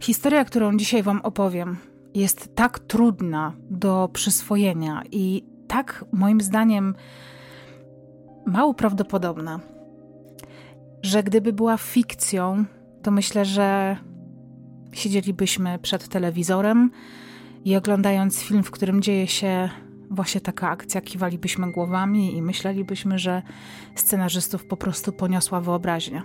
Historia, którą dzisiaj Wam opowiem, jest tak trudna do przyswojenia i tak, moim zdaniem, mało prawdopodobna, że gdyby była fikcją, to myślę, że siedzielibyśmy przed telewizorem i oglądając film, w którym dzieje się właśnie taka akcja, kiwalibyśmy głowami i myślelibyśmy, że scenarzystów po prostu poniosła wyobraźnia.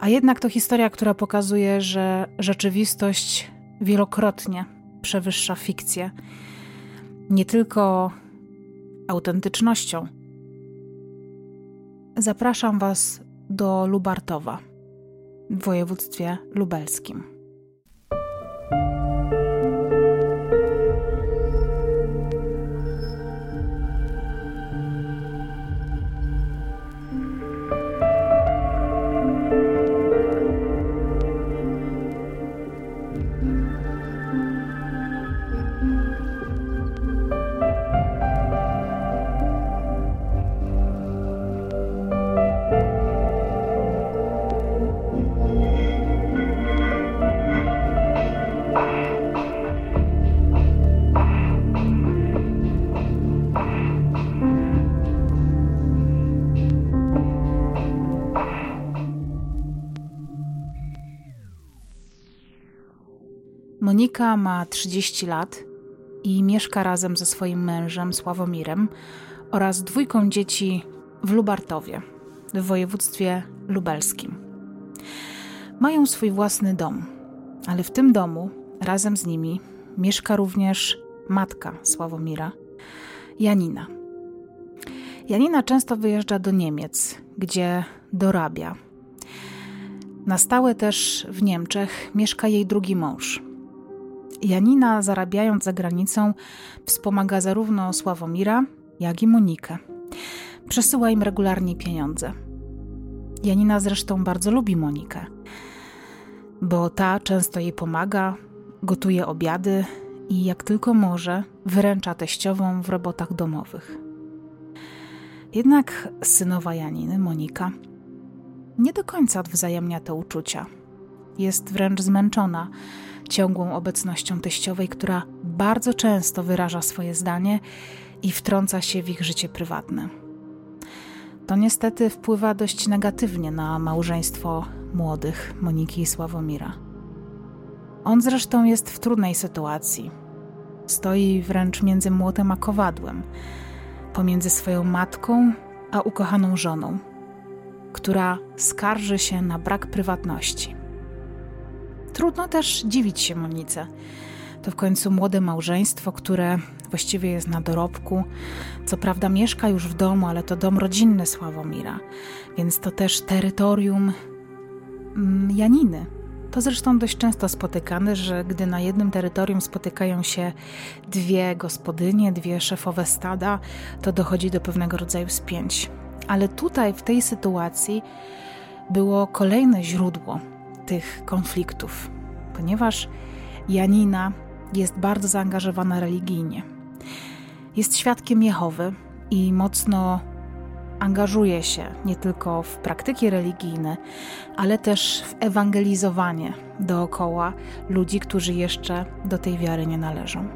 A jednak to historia, która pokazuje, że rzeczywistość wielokrotnie przewyższa fikcję. Nie tylko autentycznością. Zapraszam Was do Lubartowa w województwie lubelskim. Monika ma 30 lat i mieszka razem ze swoim mężem Sławomirem oraz dwójką dzieci w Lubartowie, w województwie lubelskim. Mają swój własny dom, ale w tym domu razem z nimi mieszka również matka Sławomira, Janina. Janina często wyjeżdża do Niemiec, gdzie dorabia. Na stałe też w Niemczech mieszka jej drugi mąż, Janina, zarabiając za granicą, wspomaga zarówno Sławomira, jak i Monikę. Przesyła im regularnie pieniądze. Janina zresztą bardzo lubi Monikę, bo ta często jej pomaga, gotuje obiady i jak tylko może, wyręcza teściową w robotach domowych. Jednak synowa Janiny, Monika, nie do końca odwzajemnia te uczucia. Jest wręcz zmęczona ciągłą obecnością teściowej, która bardzo często wyraża swoje zdanie i wtrąca się w ich życie prywatne. To niestety wpływa dość negatywnie na małżeństwo młodych Moniki i Sławomira. On zresztą jest w trudnej sytuacji. Stoi wręcz między młotem a kowadłem, pomiędzy swoją matką a ukochaną żoną, która skarży się na brak prywatności. Trudno też dziwić się Monice. To w końcu młode małżeństwo, które właściwie jest na dorobku. Co prawda mieszka już w domu, ale to dom rodzinny Sławomira, więc to też terytorium mm, Janiny. To zresztą dość często spotykane, że gdy na jednym terytorium spotykają się dwie gospodynie, dwie szefowe stada, to dochodzi do pewnego rodzaju spięć. Ale tutaj, w tej sytuacji, było kolejne źródło tych konfliktów, ponieważ Janina jest bardzo zaangażowana religijnie. Jest świadkiem Jehowy i mocno angażuje się nie tylko w praktyki religijne, ale też w ewangelizowanie dookoła ludzi, którzy jeszcze do tej wiary nie należą.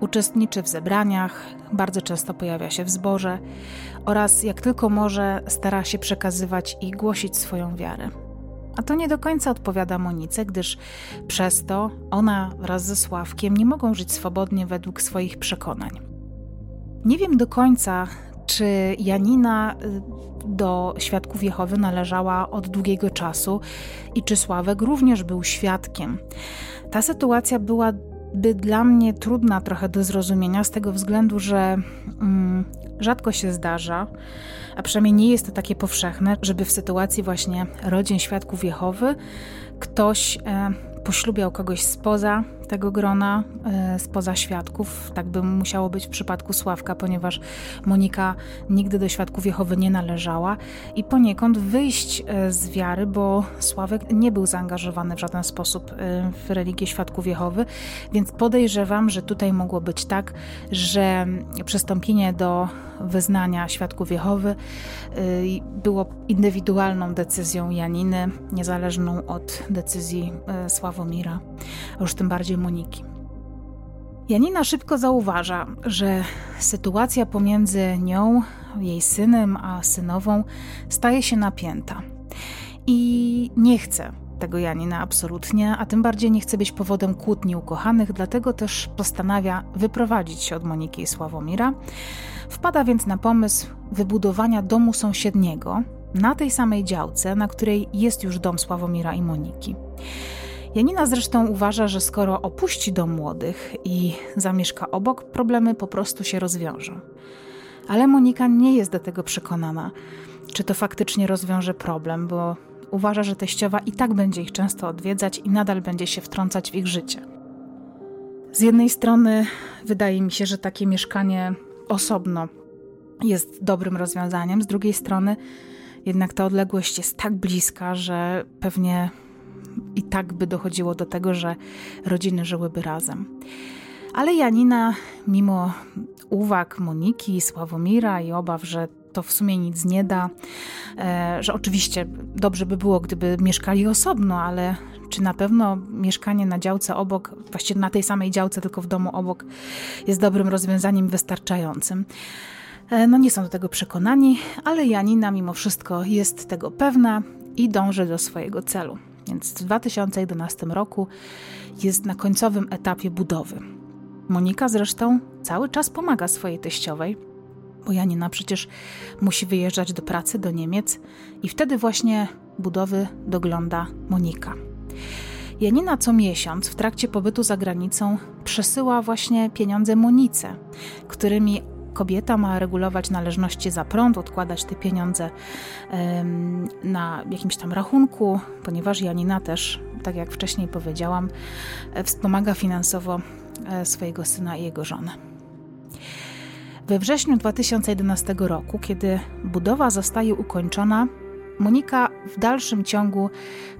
Uczestniczy w zebraniach, bardzo często pojawia się w zborze oraz jak tylko może stara się przekazywać i głosić swoją wiarę. A to nie do końca odpowiada Monice, gdyż przez to ona wraz ze Sławkiem nie mogą żyć swobodnie według swoich przekonań. Nie wiem do końca, czy Janina y, do świadków Jehowy należała od długiego czasu i czy Sławek również był świadkiem. Ta sytuacja byłaby dla mnie trudna trochę do zrozumienia z tego względu, że mm, rzadko się zdarza, a przynajmniej nie jest to takie powszechne, żeby w sytuacji właśnie rodzin świadków Jehowy ktoś e, poślubiał kogoś spoza tego grona e, spoza świadków. Tak by musiało być w przypadku Sławka, ponieważ Monika nigdy do świadków Jehowy nie należała. I poniekąd wyjść e, z wiary, bo Sławek nie był zaangażowany w żaden sposób e, w religię świadków Jehowy, więc podejrzewam, że tutaj mogło być tak, że przystąpienie do wyznania świadków Jehowy było indywidualną decyzją Janiny, niezależną od decyzji Sławomira. A już tym bardziej Moniki. Janina szybko zauważa, że sytuacja pomiędzy nią, jej synem, a synową staje się napięta. I nie chce tego Janina absolutnie, a tym bardziej nie chce być powodem kłótni ukochanych, dlatego też postanawia wyprowadzić się od Moniki i Sławomira. Wpada więc na pomysł wybudowania domu sąsiedniego na tej samej działce, na której jest już dom Sławomira i Moniki. Janina zresztą uważa, że skoro opuści dom młodych i zamieszka obok, problemy po prostu się rozwiążą. Ale Monika nie jest do tego przekonana, czy to faktycznie rozwiąże problem, bo uważa, że teściowa i tak będzie ich często odwiedzać i nadal będzie się wtrącać w ich życie. Z jednej strony wydaje mi się, że takie mieszkanie osobno jest dobrym rozwiązaniem, z drugiej strony jednak ta odległość jest tak bliska, że pewnie i tak by dochodziło do tego, że rodziny żyłyby razem. Ale Janina, mimo uwag Moniki, Sławomira i obaw, że to w sumie nic nie da, e, że oczywiście dobrze by było, gdyby mieszkali osobno, ale czy na pewno mieszkanie na działce obok, właściwie na tej samej działce, tylko w domu obok, jest dobrym rozwiązaniem wystarczającym? E, no nie są do tego przekonani, ale Janina mimo wszystko jest tego pewna i dąży do swojego celu więc w 2011 roku jest na końcowym etapie budowy. Monika zresztą cały czas pomaga swojej teściowej, bo Janina przecież musi wyjeżdżać do pracy do Niemiec i wtedy właśnie budowy dogląda Monika. Janina co miesiąc w trakcie pobytu za granicą przesyła właśnie pieniądze Monice, którymi kobieta ma regulować należności za prąd, odkładać te pieniądze na jakimś tam rachunku, ponieważ Janina też, tak jak wcześniej powiedziałam, e, wspomaga finansowo e, swojego syna i jego żonę. We wrześniu 2011 roku, kiedy budowa zostaje ukończona, Monika w dalszym ciągu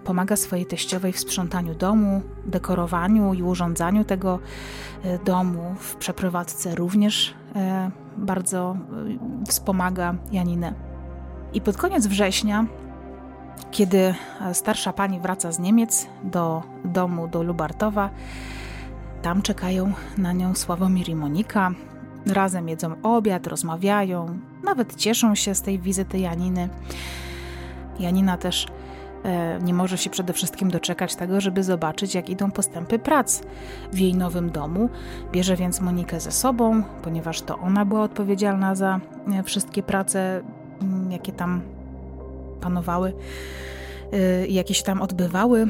pomaga swojej teściowej w sprzątaniu domu, dekorowaniu i urządzaniu tego e, domu. W przeprowadzce również bardzo e, wspomaga Janinę. I pod koniec września, kiedy starsza pani wraca z Niemiec do domu do Lubartowa, tam czekają na nią Sławomir i Monika. Razem jedzą obiad, rozmawiają, nawet cieszą się z tej wizyty Janiny. Janina też e, nie może się przede wszystkim doczekać tego, żeby zobaczyć, jak idą postępy prac w jej nowym domu. Bierze więc Monikę ze sobą, ponieważ to ona była odpowiedzialna za e, wszystkie prace, mm, jakie tam panowały e, i jakieś tam odbywały.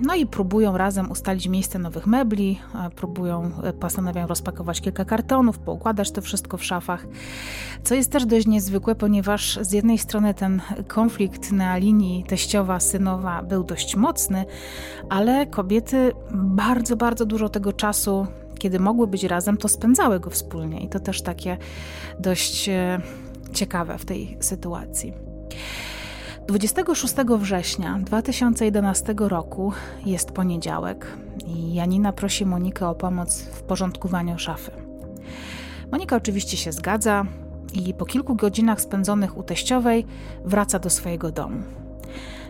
No i próbują razem ustalić miejsce nowych mebli, próbują, e, postanawiają rozpakować kilka kartonów, poukładać to wszystko w szafach, co jest też dość niezwykłe, ponieważ z jednej strony ten konflikt na linii teściowa-synowa był dość mocny, ale kobiety bardzo, bardzo dużo tego czasu kiedy mogły być razem, to spędzały go wspólnie i to też takie dość e, ciekawe w tej sytuacji. 26 września 2011 roku jest poniedziałek i Janina prosi Monikę o pomoc w porządkowaniu szafy. Monika oczywiście się zgadza i po kilku godzinach spędzonych u teściowej wraca do swojego domu.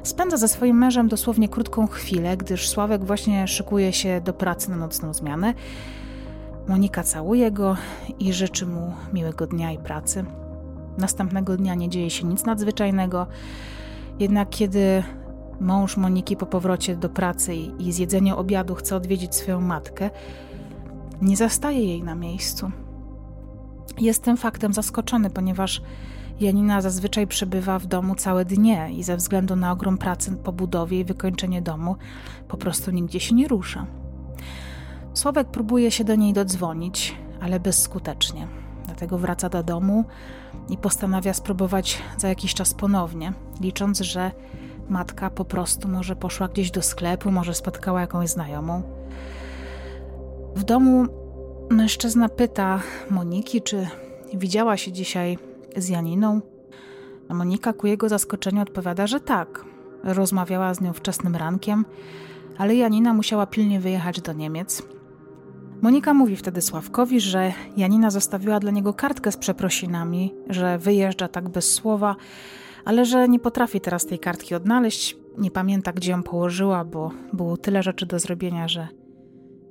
Spędza ze swoim mężem dosłownie krótką chwilę, gdyż Sławek właśnie szykuje się do pracy na nocną zmianę. Monika całuje go i życzy mu miłego dnia i pracy. Następnego dnia nie dzieje się nic nadzwyczajnego. Jednak kiedy mąż Moniki po powrocie do pracy i zjedzeniu obiadu chce odwiedzić swoją matkę, nie zastaje jej na miejscu. Jest tym faktem zaskoczony, ponieważ Janina zazwyczaj przebywa w domu całe dnie i ze względu na ogrom pracy po budowie i wykończenie domu po prostu nigdzie się nie rusza. Słowek próbuje się do niej dodzwonić, ale bezskutecznie. Dlatego wraca do domu i postanawia spróbować za jakiś czas ponownie, licząc, że matka po prostu może poszła gdzieś do sklepu, może spotkała jakąś znajomą. W domu mężczyzna pyta Moniki, czy widziała się dzisiaj z Janiną. Monika ku jego zaskoczeniu odpowiada, że tak. Rozmawiała z nią wczesnym rankiem, ale Janina musiała pilnie wyjechać do Niemiec. Monika mówi wtedy Sławkowi, że Janina zostawiła dla niego kartkę z przeprosinami, że wyjeżdża tak bez słowa, ale że nie potrafi teraz tej kartki odnaleźć. Nie pamięta, gdzie ją położyła, bo było tyle rzeczy do zrobienia, że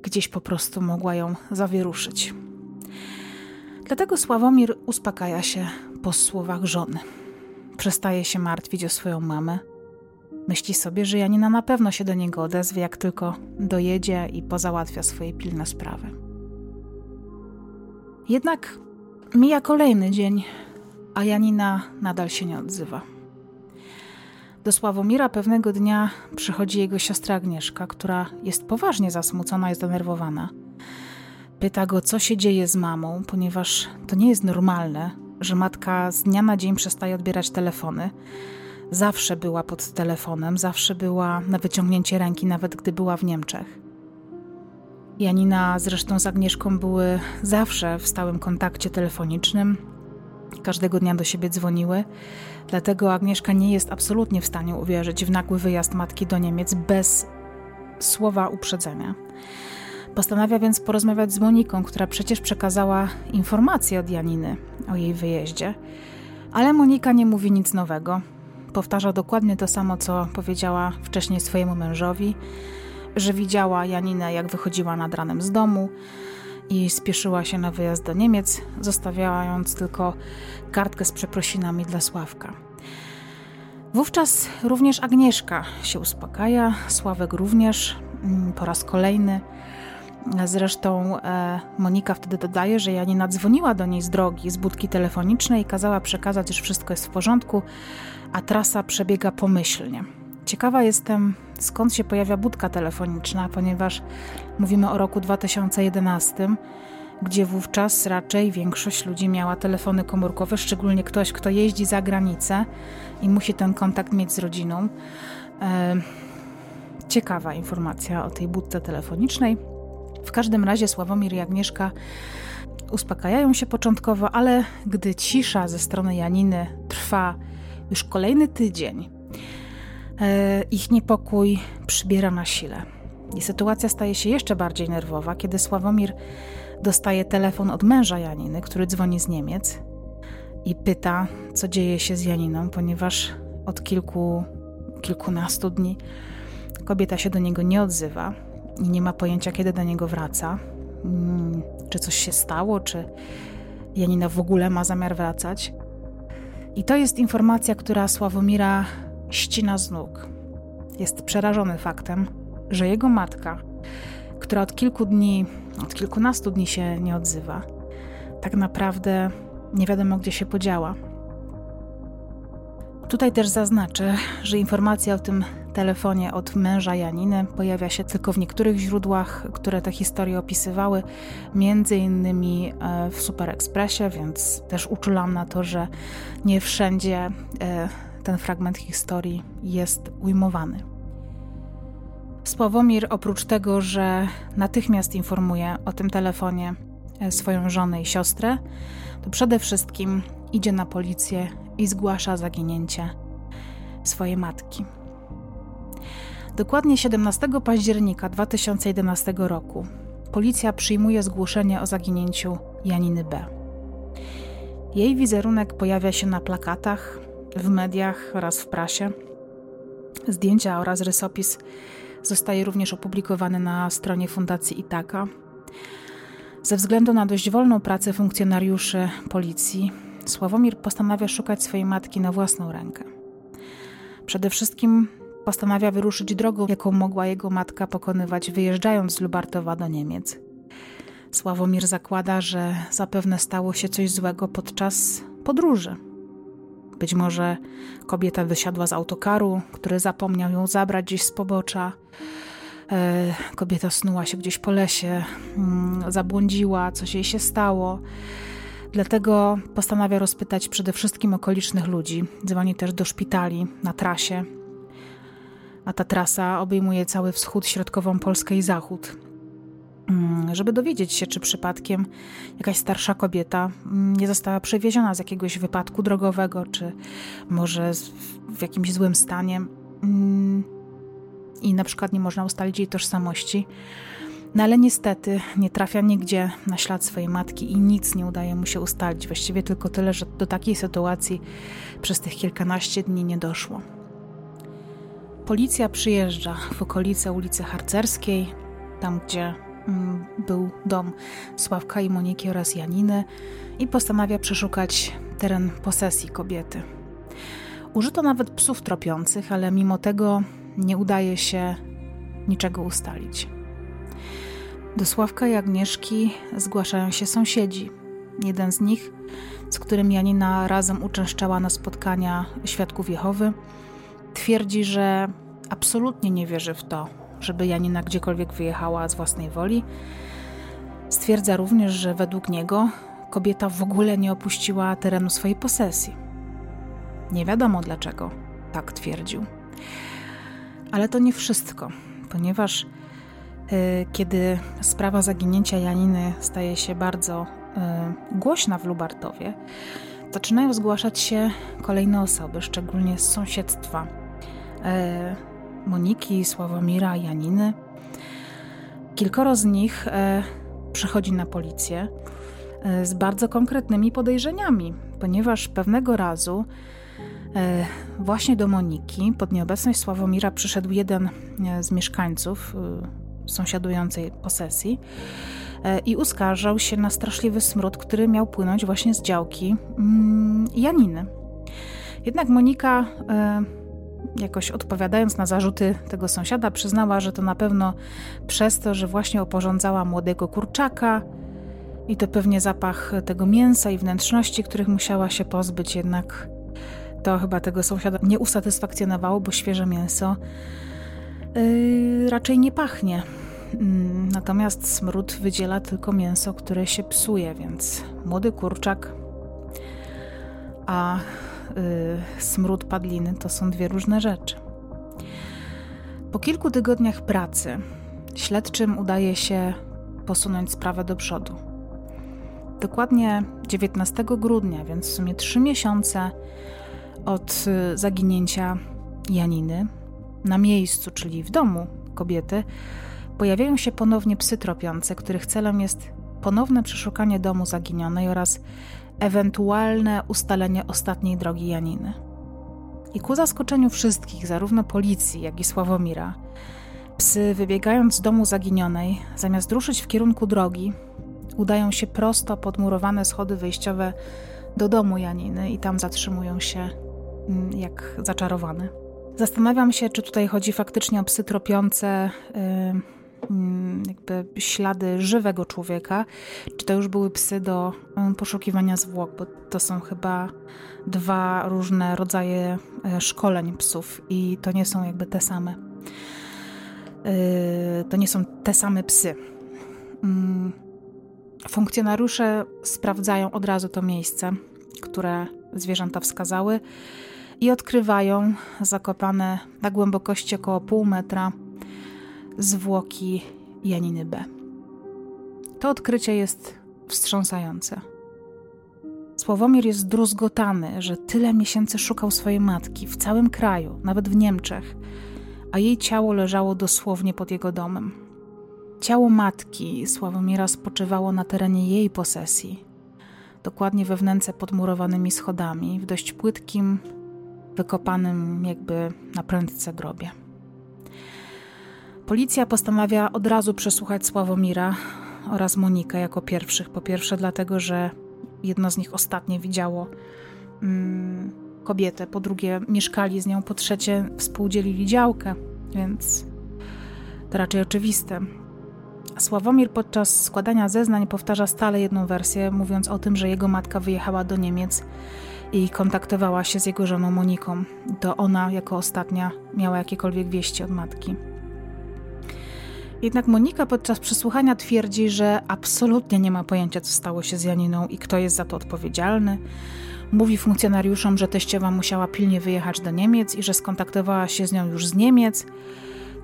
gdzieś po prostu mogła ją zawieruszyć. Dlatego Sławomir uspokaja się po słowach żony. Przestaje się martwić o swoją mamę. Myśli sobie, że Janina na pewno się do niego odezwie, jak tylko dojedzie i pozałatwia swoje pilne sprawy. Jednak mija kolejny dzień, a Janina nadal się nie odzywa. Do Sławomira pewnego dnia przychodzi jego siostra Agnieszka, która jest poważnie zasmucona i zdenerwowana. Pyta go, co się dzieje z mamą, ponieważ to nie jest normalne, że matka z dnia na dzień przestaje odbierać telefony. Zawsze była pod telefonem, zawsze była na wyciągnięcie ręki, nawet gdy była w Niemczech. Janina zresztą z Agnieszką były zawsze w stałym kontakcie telefonicznym, każdego dnia do siebie dzwoniły, dlatego Agnieszka nie jest absolutnie w stanie uwierzyć w nagły wyjazd matki do Niemiec bez słowa uprzedzenia. Postanawia więc porozmawiać z Moniką, która przecież przekazała informacje od Janiny o jej wyjeździe, ale Monika nie mówi nic nowego. Powtarza dokładnie to samo, co powiedziała wcześniej swojemu mężowi, że widziała Janinę, jak wychodziła nad ranem z domu, i spieszyła się na wyjazd do Niemiec, zostawiając tylko kartkę z przeprosinami dla Sławka. Wówczas również Agnieszka się uspokaja, Sławek również mm, po raz kolejny. Zresztą e, Monika wtedy dodaje, że Janina dzwoniła do niej z drogi, z budki telefonicznej i kazała przekazać, że wszystko jest w porządku, a trasa przebiega pomyślnie. Ciekawa jestem, skąd się pojawia budka telefoniczna, ponieważ mówimy o roku 2011, gdzie wówczas raczej większość ludzi miała telefony komórkowe, szczególnie ktoś, kto jeździ za granicę i musi ten kontakt mieć z rodziną. E, ciekawa informacja o tej budce telefonicznej. W każdym razie Sławomir i Agnieszka uspokajają się początkowo, ale gdy cisza ze strony Janiny trwa już kolejny tydzień, E, ich niepokój przybiera na sile. I sytuacja staje się jeszcze bardziej nerwowa, kiedy Sławomir dostaje telefon od męża Janiny, który dzwoni z Niemiec i pyta, co dzieje się z Janiną, ponieważ od kilku, kilkunastu dni kobieta się do niego nie odzywa i nie ma pojęcia, kiedy do niego wraca. Hmm, czy coś się stało, czy Janina w ogóle ma zamiar wracać. I to jest informacja, która Sławomira ścina z nóg. Jest przerażony faktem, że jego matka, która od kilku dni, od kilkunastu dni się nie odzywa, tak naprawdę nie wiadomo gdzie się podziała. Tutaj też zaznaczę, że informacja o tym telefonie od męża Janiny pojawia się tylko w niektórych źródłach, które te historie opisywały, między innymi e, w Super Expressie, więc też uczulam na to, że nie wszędzie e, ten fragment historii jest ujmowany. Sławomir oprócz tego, że natychmiast informuje o tym telefonie e, swoją żonę i siostrę, to przede wszystkim idzie na policję i zgłasza zaginięcie swojej matki. Dokładnie 17 października 2011 roku policja przyjmuje zgłoszenie o zaginięciu Janiny B. Jej wizerunek pojawia się na plakatach, w mediach oraz w prasie. Zdjęcia oraz rysopis zostaje również opublikowany na stronie Fundacji Itaka. Ze względu na dość wolną pracę funkcjonariuszy policji, Sławomir postanawia szukać swojej matki na własną rękę. Przede wszystkim postanawia wyruszyć drogą, jaką mogła jego matka pokonywać, wyjeżdżając z Lubartowa do Niemiec. Sławomir zakłada, że zapewne stało się coś złego podczas podróży. Być może kobieta wysiadła z autokaru, który zapomniał ją zabrać gdzieś z pobocza. E, kobieta snuła się gdzieś po lesie, mm, zabłądziła, coś jej się stało. Dlatego postanawia rozpytać przede wszystkim okolicznych ludzi. Dzwoni też do szpitali na trasie, a ta trasa obejmuje cały wschód, środkową Polskę i zachód. mm, żeby dowiedzieć się, czy przypadkiem jakaś starsza kobieta mm, nie została przewieziona z jakiegoś wypadku drogowego, czy może w jakimś złym stanie i na przykład nie można ustalić jej tożsamości. No ale niestety nie trafia nigdzie na ślad swojej matki i nic nie udaje mu się ustalić. Właściwie tylko tyle, że do takiej sytuacji przez tych kilkanaście dni nie doszło. Policja przyjeżdża w okolice ulicy Harcerskiej, tam gdzie mm, był dom Sławka i Moniki oraz Janiny i postanawia przeszukać teren posesji kobiety. Użyto nawet psów tropiących, ale mimo tego nie udaje się niczego ustalić. Do Sławka i Agnieszki zgłaszają się sąsiedzi. Jeden z nich, z którym Janina razem uczęszczała na spotkania świadków Jehowy, twierdzi, że absolutnie nie wierzy w to, żeby Janina gdziekolwiek wyjechała z własnej woli. Stwierdza również, że według niego kobieta w ogóle nie opuściła terenu swojej posesji. Nie wiadomo dlaczego tak twierdził. Ale to nie wszystko, ponieważ Y, kiedy sprawa zaginięcia Janiny staje się bardzo y, głośna w Lubartowie, zaczynają zgłaszać się kolejne osoby, szczególnie z sąsiedztwa y, Moniki, Sławomira, Janiny. Kilkoro z nich przychodzi na policję z bardzo konkretnymi podejrzeniami, ponieważ pewnego razu właśnie do Moniki pod nieobecność Sławomira przyszedł jeden z mieszkańców sąsiadującej posesji e, i uskarżał się na straszliwy smród, który miał płynąć właśnie z działki mm, Janiny. Jednak Monika, e, jakoś odpowiadając na zarzuty tego sąsiada, przyznała, że to na pewno przez to, że właśnie oporządzała młodego kurczaka i to pewnie zapach tego mięsa i wnętrzności, których musiała się pozbyć, jednak to chyba tego sąsiada nie usatysfakcjonowało, bo świeże mięso yy, raczej nie pachnie. Mm, natomiast smród wydziela tylko mięso, które się psuje, więc młody kurczak, a yy, smród padliny to są dwie różne rzeczy. Po kilku tygodniach pracy śledczym udaje się posunąć sprawę do przodu. Dokładnie 19 grudnia, więc w sumie trzy miesiące od y, zaginięcia Janiny, na miejscu, czyli w domu kobiety, pojawiają się ponownie psy tropiące, których celem jest ponowne przeszukanie domu zaginionej oraz ewentualne ustalenie ostatniej drogi Janiny. I ku zaskoczeniu wszystkich, zarówno policji, jak i Sławomira, psy, wybiegając z domu zaginionej, zamiast ruszyć w kierunku drogi, udają się prosto pod murowane schody wyjściowe do domu Janiny i tam zatrzymują się jak zaczarowane. Zastanawiam się, czy tutaj chodzi faktycznie o psy tropiące, yy, jakby ślady żywego człowieka, czy to już były psy do yy, poszukiwania zwłok, bo to są chyba dwa różne rodzaje yy, szkoleń psów i to nie są jakby te same. Y, to nie są te same psy. Mm, funkcjonariusze sprawdzają od razu to miejsce, które zwierzęta wskazały i odkrywają zakopane na głębokości około pół metra zwłoki Janiny B. To odkrycie jest wstrząsające. Sławomir jest druzgotany, że tyle miesięcy szukał swojej matki w całym kraju, nawet w Niemczech, a jej ciało leżało dosłownie pod jego domem. Ciało matki Sławomira spoczywało na terenie jej posesji, dokładnie we wnęce pod murowanymi schodami, w dość płytkim, wykopanym jakby na prędce grobie. Policja postanawia od razu przesłuchać Sławomira oraz Monikę jako pierwszych. Po pierwsze, dlatego, że jedno z nich ostatnie widziało mm, kobietę, po drugie, mieszkali z nią, po trzecie, współdzielili działkę, więc to raczej oczywiste. Sławomir podczas składania zeznań powtarza stale jedną wersję, mówiąc o tym, że jego matka wyjechała do Niemiec i kontaktowała się z jego żoną Moniką. To ona jako ostatnia miała jakiekolwiek wieści od matki. Jednak Monika podczas przesłuchania twierdzi, że absolutnie nie ma pojęcia, co stało się z Janiną i kto jest za to odpowiedzialny. Mówi funkcjonariuszom, że teściowa musiała pilnie wyjechać do Niemiec i że skontaktowała się z nią już z Niemiec.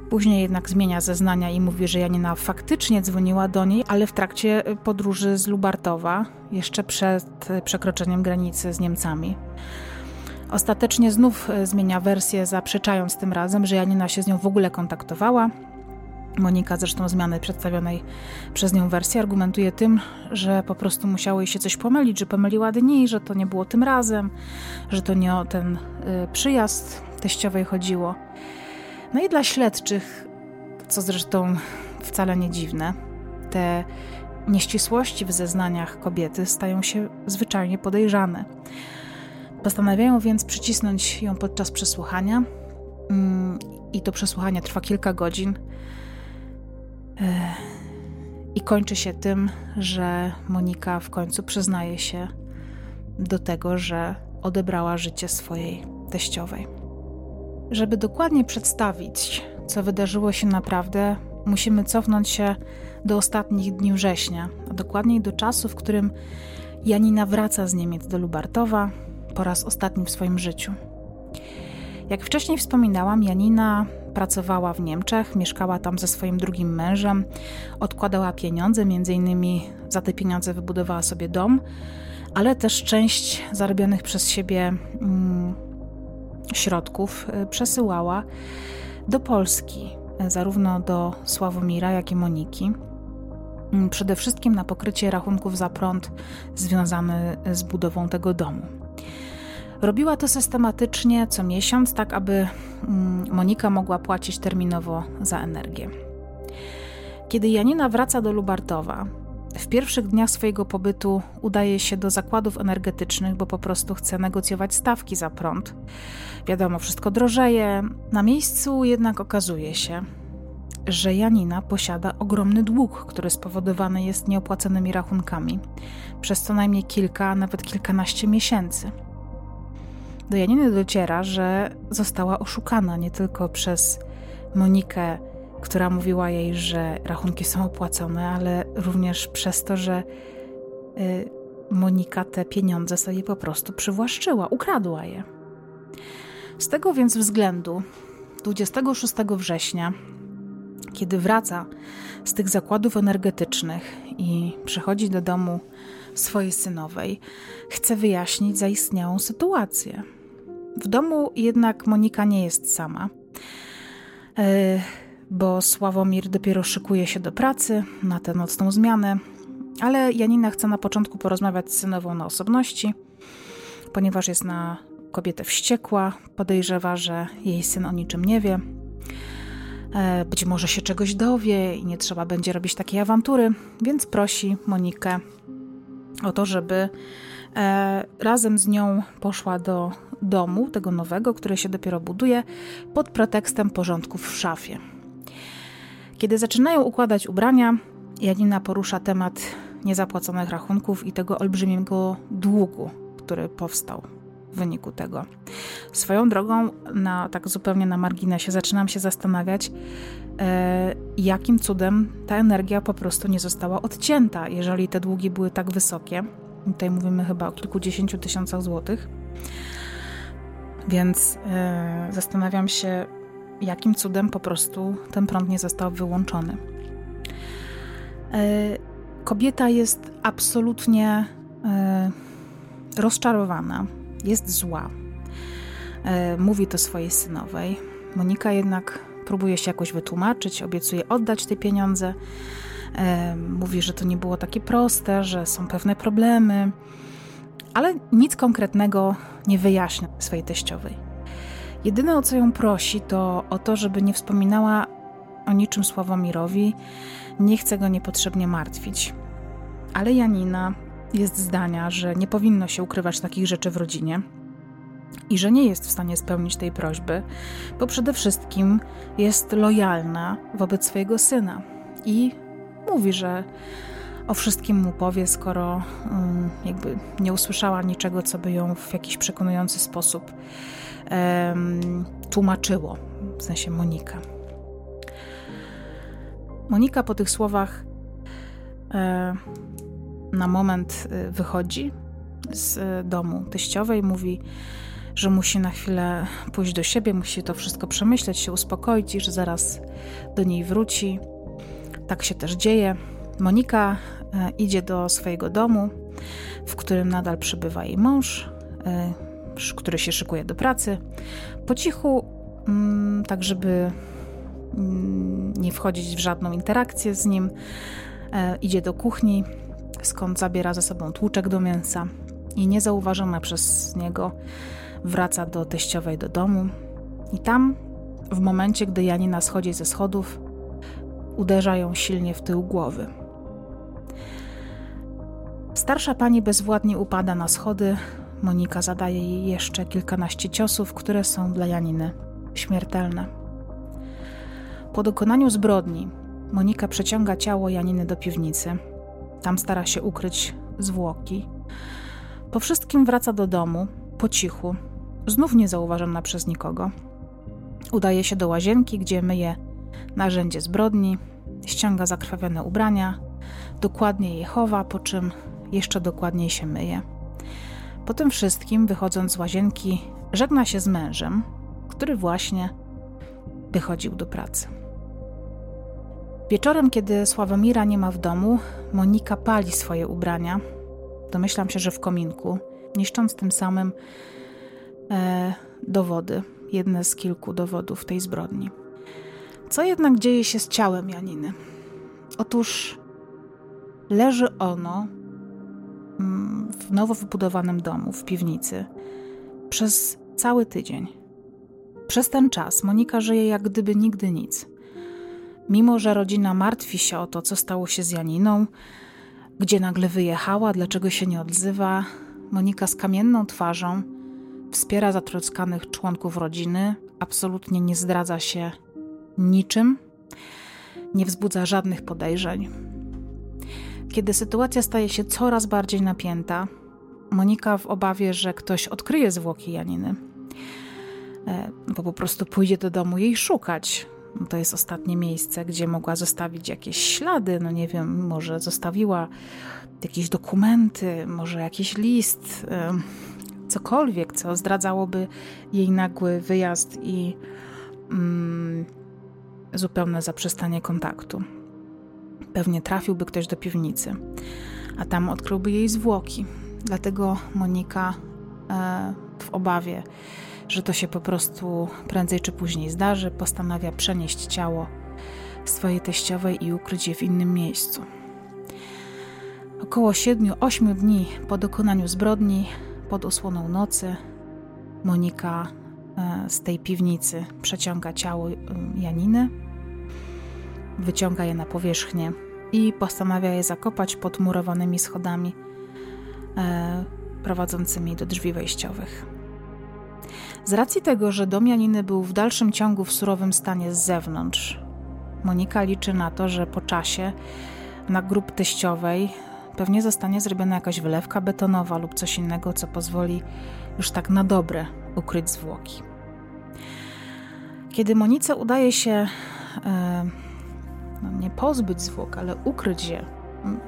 Później jednak zmienia zeznania i mówi, że Janina faktycznie dzwoniła do niej, ale w trakcie podróży z Lubartowa, jeszcze przed przekroczeniem granicy z Niemcami. Ostatecznie znów zmienia wersję, zaprzeczając tym razem, że Janina się z nią w ogóle kontaktowała. Monika zresztą zmiany przedstawionej przez nią wersji argumentuje tym, że po prostu musiało jej się coś pomylić, że pomyliła dni, że to nie było tym razem, że to nie o ten y, przyjazd teściowej chodziło. No i dla śledczych, co zresztą wcale nie dziwne, te nieścisłości w zeznaniach kobiety stają się zwyczajnie podejrzane. Postanawiają więc przycisnąć ją podczas przesłuchania. Mm, I to przesłuchanie trwa kilka godzin. I kończy się tym, że Monika w końcu przyznaje się do tego, że odebrała życie swojej teściowej. Żeby dokładnie przedstawić, co wydarzyło się naprawdę, musimy cofnąć się do ostatnich dni września, a dokładniej do czasu, w którym Janina wraca z Niemiec do Lubartowa po raz ostatni w swoim życiu. Jak wcześniej wspominałam, Janina pracowała w Niemczech, mieszkała tam ze swoim drugim mężem, odkładała pieniądze, między innymi za te pieniądze wybudowała sobie dom, ale też część zarobionych przez siebie mm, środków y, przesyłała do Polski, y, zarówno do Sławomira, jak i Moniki. Mm, przede wszystkim na pokrycie rachunków za prąd związany z budową tego domu. Robiła to systematycznie co miesiąc, tak aby mm, Monika mogła płacić terminowo za energię. Kiedy Janina wraca do Lubartowa, w pierwszych dniach swojego pobytu udaje się do zakładów energetycznych, bo po prostu chce negocjować stawki za prąd. Wiadomo, wszystko drożeje. Na miejscu jednak okazuje się, że Janina posiada ogromny dług, który spowodowany jest nieopłaconymi rachunkami przez co najmniej kilka, nawet kilkanaście miesięcy. Do Janiny dociera, że została oszukana nie tylko przez Monikę, która mówiła jej, że rachunki są opłacone, ale również przez to, że y, Monika te pieniądze sobie po prostu przywłaszczyła, ukradła je. Z tego więc względu 26 września, kiedy wraca z tych zakładów energetycznych i przychodzi do domu swojej synowej, chce wyjaśnić zaistniałą sytuację. W domu jednak Monika nie jest sama, e, bo Sławomir dopiero szykuje się do pracy na tę nocną zmianę, ale Janina chce na początku porozmawiać z synową na osobności, ponieważ jest na kobietę wściekła, podejrzewa, że jej syn o niczym nie wie. E, być może się czegoś dowie i nie trzeba będzie robić takiej awantury, więc prosi Monikę o to, żeby e, razem z nią poszła do domu, tego nowego, który się dopiero buduje, pod pretekstem porządków w szafie. Kiedy zaczynają układać ubrania, Janina porusza temat niezapłaconych rachunków i tego olbrzymiego długu, który powstał w wyniku tego. Swoją drogą, na, tak zupełnie na marginesie, zaczynam się zastanawiać, e, jakim cudem ta energia po prostu nie została odcięta, jeżeli te długi były tak wysokie. Tutaj mówimy chyba o kilkudziesięciu tysiącach złotych. Więc yy, zastanawiam się, jakim cudem po prostu ten prąd nie został wyłączony. Yy, kobieta jest absolutnie yy, rozczarowana, jest zła. Mówi to swojej synowej. Monika jednak próbuje się jakoś wytłumaczyć, obiecuje oddać te pieniądze. Mówi, że to nie było takie proste, że są pewne problemy ale nic konkretnego nie wyjaśnia swojej teściowej. Jedyne o co ją prosi, to o to, żeby nie wspominała o niczym Sławomirowi, nie chce go niepotrzebnie martwić. Ale Janina jest zdania, że nie powinno się ukrywać takich rzeczy w rodzinie i że nie jest w stanie spełnić tej prośby, bo przede wszystkim jest lojalna wobec swojego syna i mówi, że o wszystkim mu powie, skoro um, jakby nie usłyszała niczego, co by ją w jakiś przekonujący sposób um, tłumaczyło, w sensie Monika. Monika po tych słowach e, na moment e, wychodzi z domu teściowej, mówi, że musi na chwilę pójść do siebie, musi to wszystko przemyśleć, się uspokoić i że zaraz do niej wróci. Tak się też dzieje. Monika idzie do swojego domu, w którym nadal przebywa jej mąż, e, który się szykuje do pracy. Po cichu, mm, tak żeby mm, nie wchodzić w żadną interakcję z nim, e, idzie do kuchni, skąd zabiera ze sobą tłuczek do mięsa i niezauważona przez niego wraca do teściowej do domu. I tam, w momencie, gdy Janina schodzi ze schodów, uderza ją silnie w tył głowy. Starsza pani bezwładnie upada na schody. Monika zadaje jej jeszcze kilkanaście ciosów, które są dla Janiny śmiertelne. Po dokonaniu zbrodni Monika przeciąga ciało Janiny do piwnicy. Tam stara się ukryć zwłoki. Po wszystkim wraca do domu, po cichu, znów niezauważona przez nikogo. Udaje się do łazienki, gdzie myje narzędzie zbrodni, ściąga zakrwawione ubrania, dokładnie je chowa, po czym jeszcze dokładniej się myje. Po tym wszystkim, wychodząc z łazienki, żegna się z mężem, który właśnie wychodził do pracy. Wieczorem, kiedy Sławomira nie ma w domu, Monika pali swoje ubrania. Domyślam się, że w kominku, niszcząc tym samym e, dowody, jedne z kilku dowodów tej zbrodni. Co jednak dzieje się z ciałem Janiny? Otóż leży ono w nowo wybudowanym domu, w piwnicy, przez cały tydzień. Przez ten czas Monika żyje jak gdyby nigdy nic. Mimo, że rodzina martwi się o to, co stało się z Janiną, gdzie nagle wyjechała, dlaczego się nie odzywa, Monika z kamienną twarzą wspiera zatroskanych członków rodziny, absolutnie nie zdradza się niczym, nie wzbudza żadnych podejrzeń. Kiedy sytuacja staje się coraz bardziej napięta, Monika w obawie, że ktoś odkryje zwłoki Janiny, e, bo po prostu pójdzie do domu jej szukać. To jest ostatnie miejsce, gdzie mogła zostawić jakieś ślady, no nie wiem, może zostawiła jakieś dokumenty, może jakiś list, e, cokolwiek, co zdradzałoby jej nagły wyjazd i mm, zupełne zaprzestanie kontaktu. Pewnie trafiłby ktoś do piwnicy, a tam odkryłby jej zwłoki. Dlatego Monika e, w obawie, że to się po prostu prędzej czy później zdarzy, postanawia przenieść ciało swojej teściowej i ukryć je w innym miejscu. Około 7-8 dni po dokonaniu zbrodni, pod osłoną nocy, Monika e, z tej piwnicy przeciąga ciało e, Janiny, wyciąga je na powierzchnię i postanawia je zakopać pod murowanymi schodami e, prowadzącymi do drzwi wejściowych. Z racji tego, że dom Janiny był w dalszym ciągu w surowym stanie z zewnątrz, Monika liczy na to, że po czasie na grób teściowej pewnie zostanie zrobiona jakaś wylewka betonowa lub coś innego, co pozwoli już tak na dobre ukryć zwłoki. Kiedy Monice udaje się e, no nie pozbyć zwłok, ale ukryć je,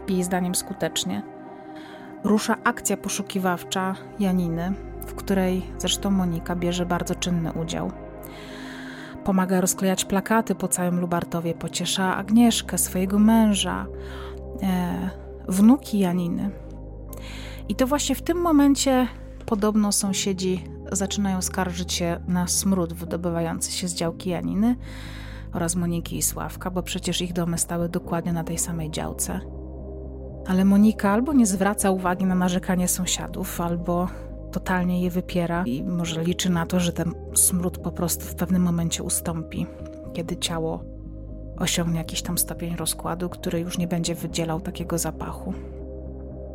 jej zdaniem skutecznie, rusza akcja poszukiwawcza Janiny, w której zresztą Monika bierze bardzo czynny udział. Pomaga rozklejać plakaty po całym Lubartowie, pociesza Agnieszkę, swojego męża, e, wnuki Janiny. I to właśnie w tym momencie podobno sąsiedzi zaczynają skarżyć się na smród wydobywający się z działki Janiny oraz Moniki i Sławka, bo przecież ich domy stały dokładnie na tej samej działce. Ale Monika albo nie zwraca uwagi na narzekanie sąsiadów, albo totalnie je wypiera i może liczy na to, że ten smród po prostu w pewnym momencie ustąpi, kiedy ciało osiągnie jakiś tam stopień rozkładu, który już nie będzie wydzielał takiego zapachu.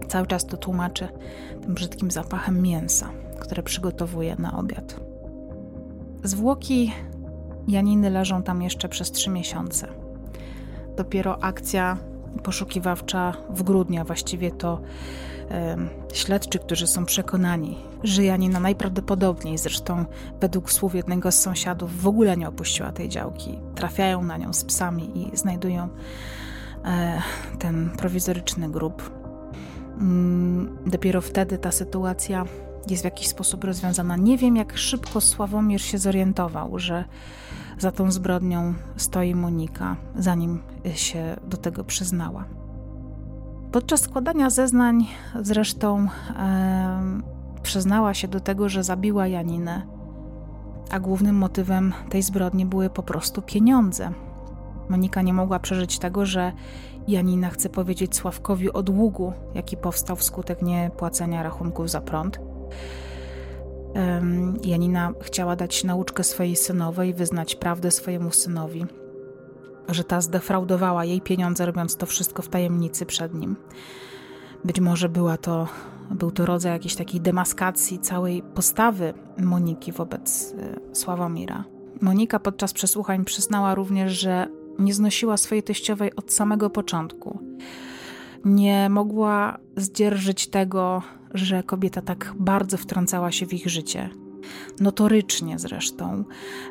Cały czas to tłumaczy tym brzydkim zapachem mięsa, które przygotowuje na obiad. Zwłoki Janiny leżą tam jeszcze przez trzy miesiące. Dopiero akcja poszukiwawcza w grudniu, właściwie to śledczy, którzy są przekonani, że Janina najprawdopodobniej, zresztą według słów jednego z sąsiadów, w ogóle nie opuściła tej działki. Trafiają na nią z psami i znajdują e, ten prowizoryczny grób. Mm, dopiero wtedy ta sytuacja jest w jakiś sposób rozwiązana. Nie wiem, jak szybko Sławomir się zorientował, że za tą zbrodnią stoi Monika, zanim się do tego przyznała. Podczas składania zeznań zresztą e, przyznała się do tego, że zabiła Janinę, a głównym motywem tej zbrodni były po prostu pieniądze. Monika nie mogła przeżyć tego, że Janina chce powiedzieć Sławkowi o długu, jaki powstał wskutek niepłacenia rachunków za prąd. Janina chciała dać nauczkę swojej synowej, wyznać prawdę swojemu synowi, że ta zdefraudowała jej pieniądze, robiąc to wszystko w tajemnicy przed nim. Być może była to, był to rodzaj jakiejś takiej demaskacji całej postawy Moniki wobec e, Sławomira. Monika podczas przesłuchań przyznała również, że nie znosiła swojej teściowej od samego początku. Nie mogła zdzierżyć tego, że kobieta tak bardzo wtrącała się w ich życie. Notorycznie zresztą.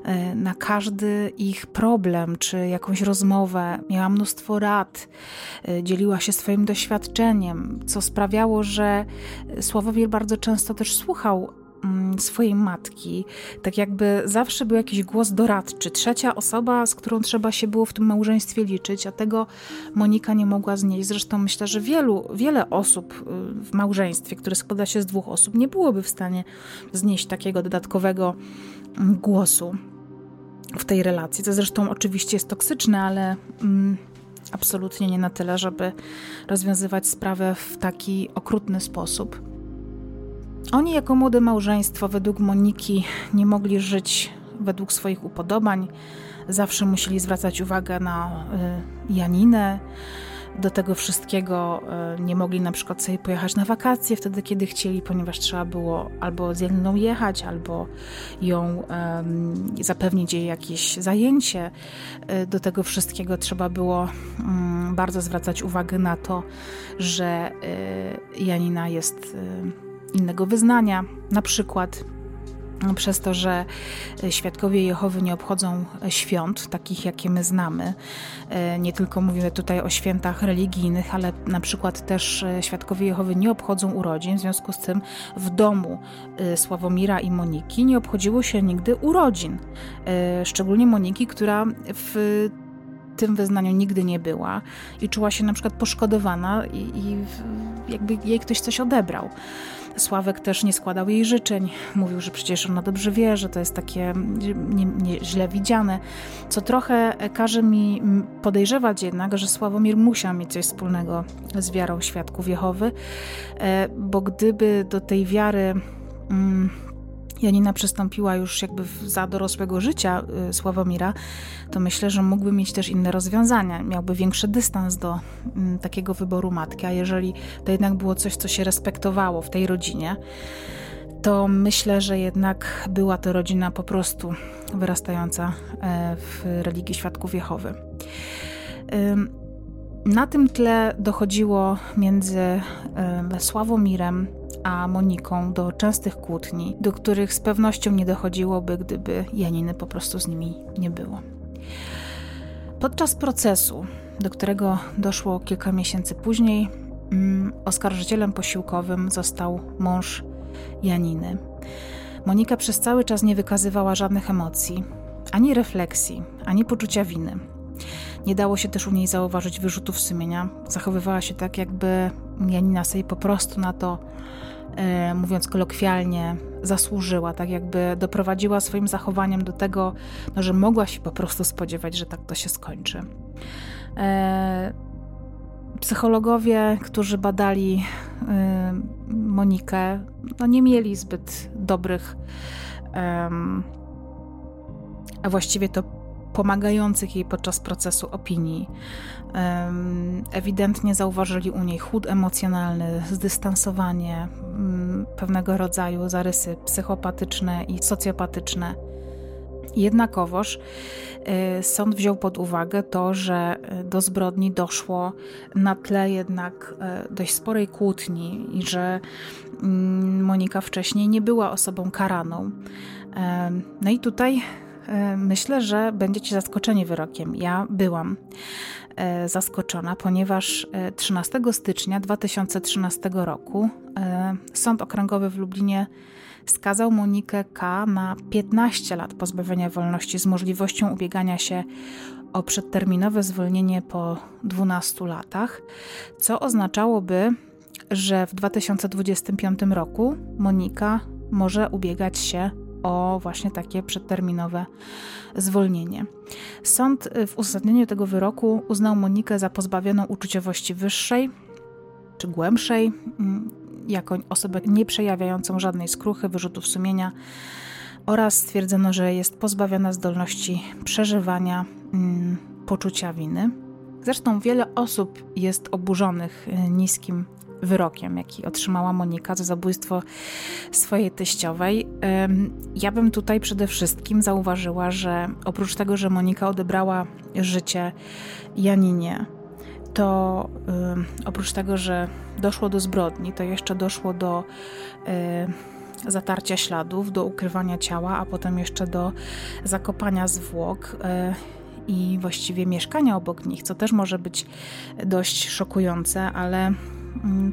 E, na każdy ich problem czy jakąś rozmowę miała mnóstwo rad, e, dzieliła się swoim doświadczeniem, co sprawiało, że Sławomir bardzo często też słuchał swojej matki, tak jakby zawsze był jakiś głos doradczy, trzecia osoba, z którą trzeba się było w tym małżeństwie liczyć, a tego Monika nie mogła znieść. Zresztą myślę, że wielu, wiele osób y, w małżeństwie, które składa się z dwóch osób, nie byłoby w stanie znieść takiego dodatkowego mm, głosu w tej relacji. To zresztą oczywiście jest toksyczne, ale mm, absolutnie nie na tyle, żeby rozwiązywać sprawę w taki okrutny sposób. Oni jako młode małżeństwo według Moniki nie mogli żyć według swoich upodobań. Zawsze musieli zwracać uwagę na y, Janinę. Do tego wszystkiego y, nie mogli na przykład sobie pojechać na wakacje wtedy, kiedy chcieli, ponieważ trzeba było albo z Janiną jechać, albo ją zapewnić jej jakieś zajęcie. Y, do tego wszystkiego trzeba było mm, bardzo zwracać uwagę na to, że Janina jest innego wyznania, na przykład przez to, że świadkowie Jehowy nie obchodzą świąt, takich jakie my znamy. E, nie tylko mówimy tutaj o świętach religijnych, ale na przykład też świadkowie Jehowy nie obchodzą urodzin, w związku z tym w domu e, Sławomira i Moniki nie obchodziło się nigdy urodzin. E, szczególnie Moniki, która w tym wyznaniu nigdy nie była i czuła się na przykład poszkodowana i, i jakby jej ktoś coś odebrał. Sławek też nie składał jej życzeń. Mówił, że przecież ona dobrze wie, że to jest takie nie, nie, źle widziane, co trochę każe mi podejrzewać jednak, że Sławomir musiał mieć coś wspólnego z wiarą świadków Jehowy, e, bo gdyby do tej wiary. Mm, Janina przystąpiła już jakby za dorosłego życia y, Sławomira, to myślę, że mógłby mieć też inne rozwiązania. Miałby większy dystans do mm, takiego wyboru matki, a jeżeli to jednak było coś, co się respektowało w tej rodzinie, to myślę, że jednak była to rodzina po prostu wyrastająca e, w religii Świadków Jehowy. Na tym tle dochodziło między Sławomirem a Moniką do częstych kłótni, do których z pewnością nie dochodziłoby, gdyby Janiny po prostu z nimi nie było. Podczas procesu, do którego doszło kilka miesięcy później, mm, oskarżycielem posiłkowym został mąż Janiny. Monika przez cały czas nie wykazywała żadnych emocji, ani refleksji, ani poczucia winy. Nie dało się też u niej zauważyć wyrzutów sumienia. Zachowywała się tak, jakby Janina sobie po prostu na to, e, mówiąc kolokwialnie, zasłużyła, tak jakby doprowadziła swoim zachowaniem do tego, no, że mogła się po prostu spodziewać, że tak to się skończy. E, psychologowie, którzy badali e, Monikę, no nie mieli zbyt dobrych, a właściwie to pomagających jej podczas procesu opinii. Ewidentnie zauważyli u niej chód emocjonalny, zdystansowanie, mm, pewnego rodzaju zarysy psychopatyczne i socjopatyczne. Jednakowoż y, sąd wziął pod uwagę to, że y, do zbrodni doszło na tle jednak y, dość sporej kłótni i że mm, Monika wcześniej nie była osobą karaną. No i tutaj myślę, że będziecie zaskoczeni wyrokiem. Ja byłam e, zaskoczona, ponieważ 13 e, stycznia 2013 roku Sąd Okręgowy w Lublinie skazał Monikę K. na 15 lat pozbawienia wolności z możliwością ubiegania się o przedterminowe zwolnienie po 12 latach, co oznaczałoby, że w 2025 roku Monika może ubiegać się o właśnie takie przedterminowe zwolnienie. Sąd w uzasadnieniu tego wyroku uznał Monikę za pozbawioną uczuciowości wyższej czy głębszej, mm, jako osobę nie przejawiającą żadnej skruchy, wyrzutów sumienia oraz stwierdzono, że jest pozbawiona zdolności przeżywania mm, poczucia winy. Zresztą wiele osób jest oburzonych y, niskim wyrokiem, jaki otrzymała Monika za zabójstwo swojej teściowej. Ja bym tutaj przede wszystkim zauważyła, że oprócz tego, że Monika odebrała życie Janinie, to oprócz tego, że doszło do zbrodni, to jeszcze doszło do zatarcia śladów, do ukrywania ciała, a potem jeszcze do zakopania zwłok e, i właściwie mieszkania obok nich, co też może być dość szokujące, ale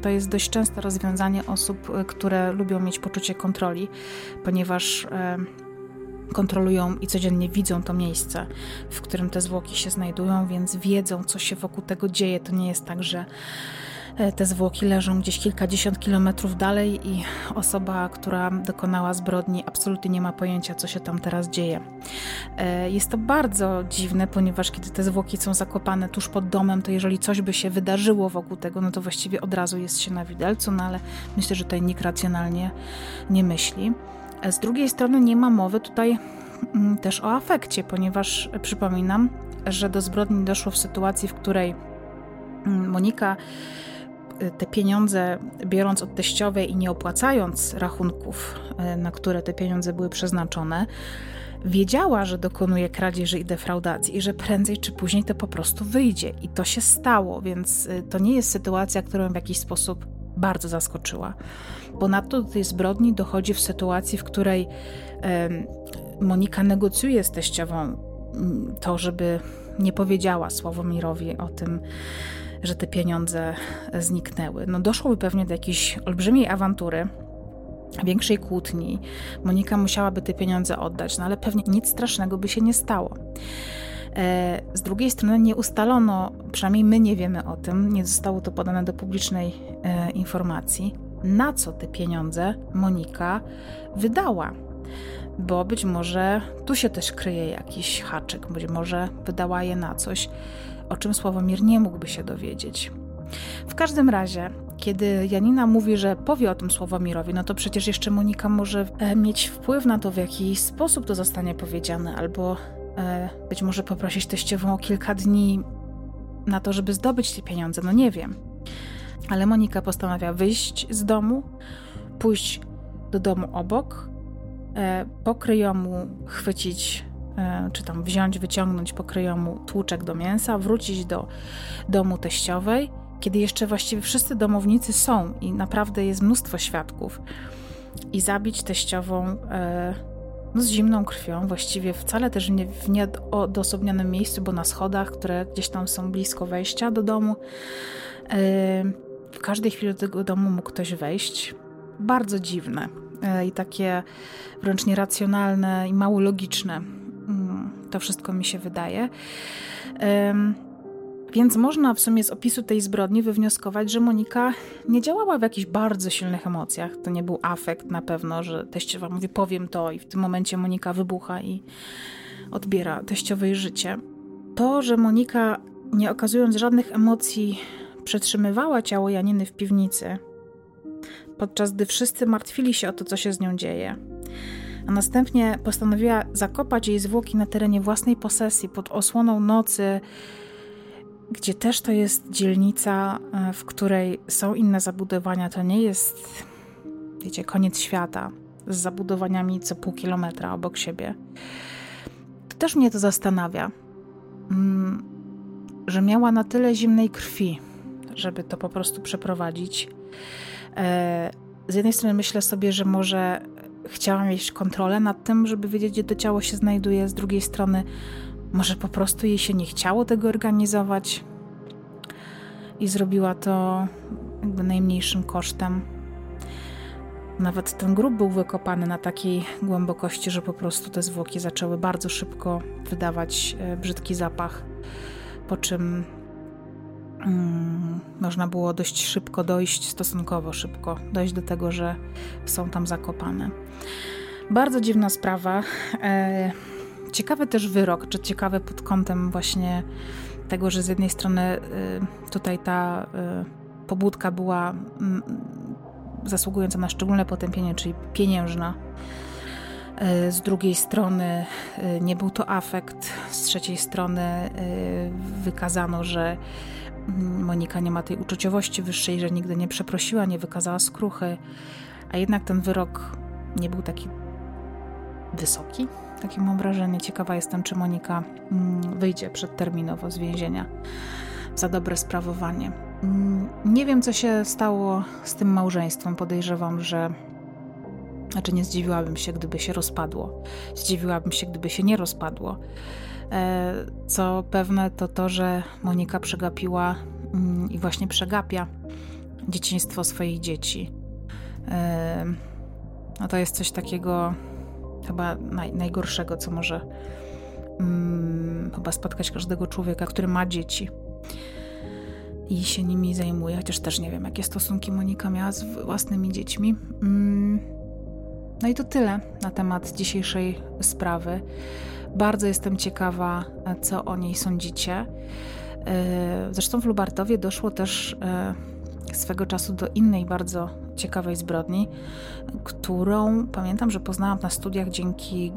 to jest dość częste rozwiązanie osób, które lubią mieć poczucie kontroli, ponieważ e, kontrolują i codziennie widzą to miejsce, w którym te zwłoki się znajdują, więc wiedzą, co się wokół tego dzieje. To nie jest tak, że e, te zwłoki leżą gdzieś kilkadziesiąt kilometrów dalej i osoba, która dokonała zbrodni, absolutnie nie ma pojęcia, co się tam teraz dzieje. E, jest to bardzo dziwne, ponieważ kiedy te zwłoki są zakopane tuż pod domem, to jeżeli coś by się wydarzyło wokół tego, no to właściwie od razu jest się na widelcu, no ale myślę, że tutaj nikt racjonalnie nie myśli. Z drugiej strony nie ma mowy tutaj mm, też o afekcie, ponieważ przypominam, że do zbrodni doszło w sytuacji, w której mm, Monika te pieniądze biorąc od teściowej i nie opłacając rachunków, y, na które te pieniądze były przeznaczone, wiedziała, że dokonuje kradzieży i defraudacji i że prędzej czy później to po prostu wyjdzie. I to się stało, więc y, to nie jest sytuacja, którą w jakiś sposób bardzo zaskoczyła. Ponadto do tej zbrodni dochodzi w sytuacji, w której Monika negocjuje z teściową mm, to, żeby nie powiedziała Sławomirowi o tym, że te pieniądze zniknęły. No doszłoby pewnie do jakiejś olbrzymiej awantury, większej kłótni. Monika musiałaby te pieniądze oddać, no ale pewnie nic strasznego by się nie stało. E, z drugiej strony nie ustalono, przynajmniej my nie wiemy o tym, nie zostało to podane do publicznej e, informacji, na co te pieniądze Monika wydała. Bo być może tu się też kryje jakiś haczyk, być może wydała je na coś, o czym Sławomir nie mógłby się dowiedzieć. W każdym razie, kiedy Janina mówi, że powie o tym Sławomirowi, no to przecież jeszcze Monika może e, mieć wpływ na to, w jaki sposób to zostanie powiedziane, albo e, być może poprosić teściową o kilka dni na to, żeby zdobyć te pieniądze, no nie wiem. Ale Monika postanawia wyjść z domu, pójść do domu obok, e, pokryjomu chwycić, czy tam wziąć, wyciągnąć pokryjomu tłuczek do mięsa, wrócić do domu teściowej, kiedy jeszcze właściwie wszyscy domownicy są i naprawdę jest mnóstwo świadków, i zabić teściową e, no, z zimną krwią, właściwie wcale też nie, w nieodosobnionym miejscu, bo na schodach, które gdzieś tam są blisko wejścia do domu. W każdej chwili do tego domu mógł ktoś wejść. Bardzo dziwne e, i takie wręcz nieracjonalne i mało logiczne. To wszystko mi się wydaje. Więc można w sumie z opisu tej zbrodni wywnioskować, że Monika nie działała w jakichś bardzo silnych emocjach. To nie był afekt na pewno, że teściowa mówi powiem to i w tym momencie Monika wybucha i odbiera teściowej życie. To, że Monika nie okazując żadnych emocji przetrzymywała ciało Janiny w piwnicy, podczas gdy wszyscy martwili się o to, co się z nią dzieje. A następnie postanowiła zakopać jej zwłoki na terenie własnej posesji pod osłoną nocy, gdzie też to jest dzielnica, e, w której są inne zabudowania. To nie jest, wiecie, koniec świata z zabudowaniami co pół kilometra obok siebie. To też mnie to zastanawia, mm, że miała na tyle zimnej krwi, żeby to po prostu przeprowadzić. E, z jednej strony myślę sobie, że może chciała mieć kontrolę nad tym, żeby wiedzieć, gdzie to ciało się znajduje, z drugiej strony może po prostu jej się nie chciało tego organizować i zrobiła to jakby najmniejszym kosztem. Nawet ten grób był wykopany na takiej głębokości, że po prostu te zwłoki zaczęły bardzo szybko wydawać e, brzydki zapach, po czym można było dość szybko dojść, stosunkowo szybko, dojść do tego, że są tam zakopane. Bardzo dziwna sprawa. E, ciekawy też wyrok, czy ciekawy pod kątem właśnie tego, że z jednej strony e, tutaj ta pobudka była mm, zasługująca na szczególne potępienie, czyli pieniężna. E, z drugiej strony e, nie był to afekt, z trzeciej strony e, wykazano, że mm, Monika nie ma tej uczuciowości wyższej, że nigdy nie przeprosiła, nie wykazała skruchy, a jednak ten wyrok nie był taki wysoki. Takie mam wrażenie. Ciekawa jestem, czy Monika mm, wyjdzie przedterminowo z więzienia za dobre sprawowanie. Mm, nie wiem, co się stało z tym małżeństwem. Podejrzewam, że. Znaczy, nie zdziwiłabym się, gdyby się rozpadło. Zdziwiłabym się, gdyby się nie rozpadło. E, co pewne, to to, że Monika przegapiła mm, i właśnie przegapia dzieciństwo swoich dzieci. E, no to jest coś takiego chyba naj, najgorszego, co może hmm, chyba spotkać każdego człowieka, który ma dzieci i się nimi zajmuje, chociaż też nie wiem, jakie stosunki Monika miała z własnymi dziećmi. Mm. No i to tyle na temat dzisiejszej sprawy. Bardzo jestem ciekawa, co o niej sądzicie. E, zresztą w Lubartowie doszło też e, swego czasu do innej bardzo ciekawej zbrodni, którą pamiętam, że poznałam na studiach dzięki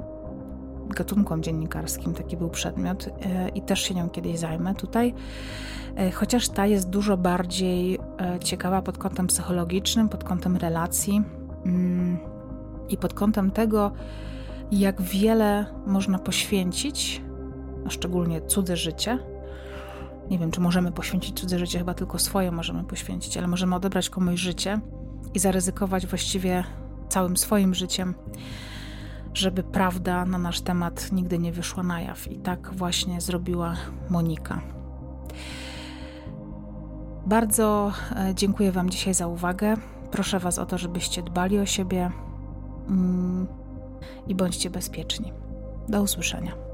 gatunkom dziennikarskim. Taki był przedmiot e, i też się nią kiedyś zajmę tutaj. Chociaż ta jest dużo bardziej ciekawa pod kątem psychologicznym, pod kątem relacji mm, i pod kątem tego, jak wiele można poświęcić, a szczególnie cudze życie. Nie wiem, czy możemy poświęcić cudze życie, chyba tylko swoje możemy poświęcić, ale możemy odebrać komuś życie i zaryzykować właściwie całym swoim życiem, żeby prawda na nasz temat nigdy nie wyszła na jaw. I tak właśnie zrobiła Monika. Bardzo e, dziękuję Wam dzisiaj za uwagę. Proszę Was o to, żebyście dbali o siebie i bądźcie bezpieczni. Do usłyszenia.